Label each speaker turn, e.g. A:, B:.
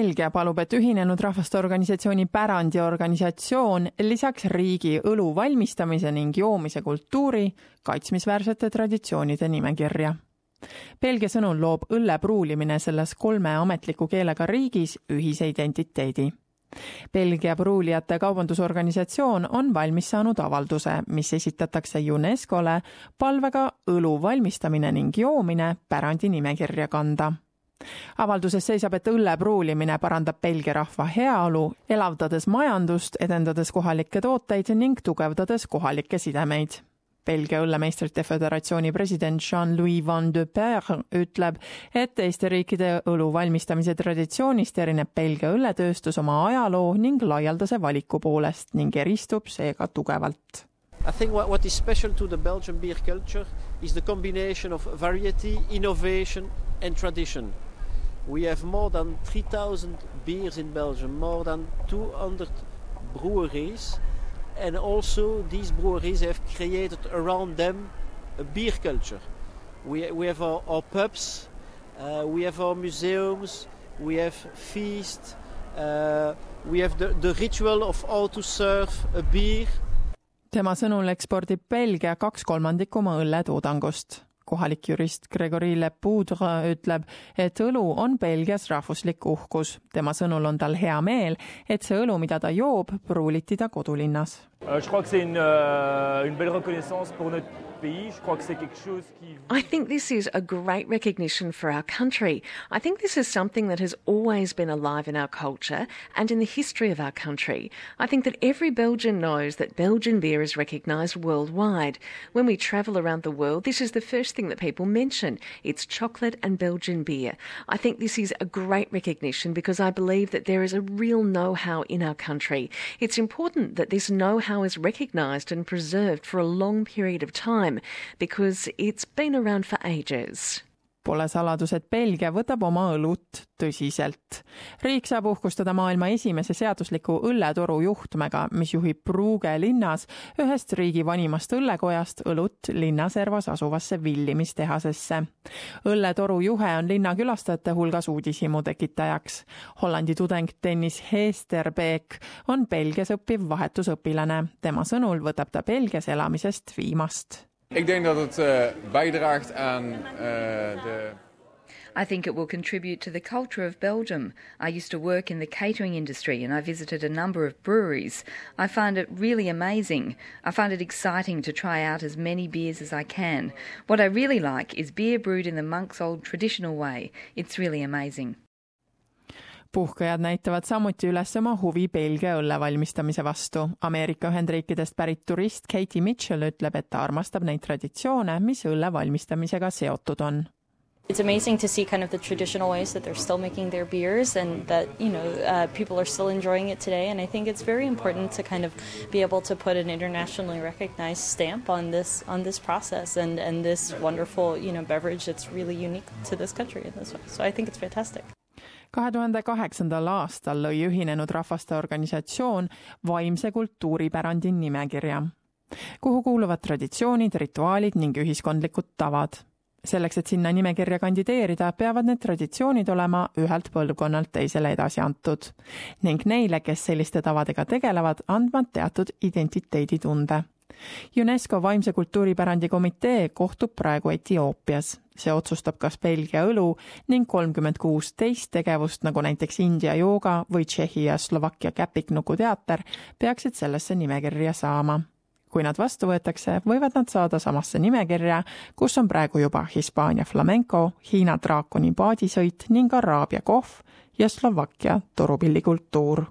A: Belgia palub, et Ühinenud Rahvaste Organisatsiooni pärandiorganisatsioon lisaks riigi õlu valmistamise ning joomise kultuuri kaitsmisväärsete traditsioonide nimekirja. Belgia sõnul loob õlle pruulimine selles kolme ametliku keelega riigis ühise identiteedi. Belgia pruulijate kaubandusorganisatsioon on valmis saanud avalduse, mis esitatakse UNESCO-le palvega õlu valmistamine ning joomine pärandi nimekirja kanda avalduses seisab, et õlle pruulimine parandab Belgia rahva heaolu, elavdades majandust, edendades kohalikke tooteid ning tugevdades kohalikke sidemeid. Belgia õllemeistrite föderatsiooni president Jean-Louis Van de Perre ütleb, et teiste riikide õlu valmistamise traditsioonist erineb Belgia õlletööstus oma ajaloo ning laialdase valiku poolest ning eristub seega tugevalt.
B: I think what, what is special to the Belgian beer culture is the combination of variety, innovation and tradition. We have more than 3,000 beers in Belgium, more than 200 breweries, and also these breweries have created around them a beer culture. We, we have our, our pubs, uh, we have our museums, we have feasts, uh, we have the, the ritual of how to serve a beer.
A: tema sõnul ekspordib Belgia kaks kolmandikku oma õlletoodangust kohalik jurist Gregory Lepoudre ütleb, et õlu on Belgias rahvuslik uhkus. tema sõnul on tal hea meel, et see õlu, mida ta joob, pruuliti ta kodulinnas.
C: Euh, je crois que c'est une, euh, une belle reconnaissance pour notre pays. Je crois que c'est quelque chose qui.
D: I think this is a great recognition for our country. I think this is something that has always been alive in our culture and in the history of our country. I think that every Belgian knows that Belgian beer is recognised worldwide. When we travel around the world, this is the first thing that people mention. It's chocolate and Belgian beer. I think this is a great recognition because I believe that there is a real know how in our country. It's important that this know how is recognised and preserved for a long period of time because it's been around for ages.
A: Pole saladus, et Belgia võtab oma õlut tõsiselt. riik saab uhkustada maailma esimese seadusliku õlletoru juhtmega, mis juhib Brugge linnas ühest riigi vanimast õllekojast õlut linnaservas asuvasse villimistehasesse. õlletoru juhe on linna külastajate hulgas uudishimu tekitajaks. Hollandi tudeng Dennis Heesterbeek on Belgias õppiv vahetusõpilane. tema sõnul võtab ta Belgias elamisest viimast
E: Ik denk dat het uh, bijdraagt aan uh, de.
F: I think it will contribute to the culture of Belgium. I used to work in the catering industry and I visited a number of breweries. I find it really amazing. I find it exciting to try out as many beers as I can. What I really like is beer brewed in the monk's old traditional way. It's really amazing.
A: Puhkajad näitavad samuti üles oma huvi Belgia õlle valmistamise vastu. Ameerika Ühendriikidest pärit turist Katie Mitchell ütleb, et ta armastab neid traditsioone, mis õlle valmistamisega seotud on.
G: It's amazing to see kind of the traditional ways that they're still making their beers and that, you know, uh, people are still enjoying it today. And I think it's very important to kind of be able to put an internationally recognized stamp on this on this process and, and this wonderful, you know, beverage that's really unique to this country in this way. So I think it's fantastic.
A: Kahe tuhande kaheksandal aastal lõi Ühinenud Rahvaste Organisatsioon vaimse kultuuripärandi nimekirja, kuhu kuuluvad traditsioonid, rituaalid ning ühiskondlikud tavad. selleks, et sinna nimekirja kandideerida, peavad need traditsioonid olema ühelt põlvkonnalt teisele edasi antud ning neile, kes selliste tavadega tegelevad, andma teatud identiteeditunde UNESCO vaimse kultuuripärandi komitee kohtub praegu Etioopias. See otsustab, kas Belgia õlu ning kolmkümmend kuus teist tegevust, nagu näiteks India jooga või Tšehhi ja Slovakkia käpiknuku teater, peaksid sellesse nimekirja saama. kui nad vastu võetakse, võivad nad saada samasse nimekirja, kus on praegu juba Hispaania flamenco, Hiina draakoni paadisõit ning Araabia kohv ja Slovakkia torupillikultuur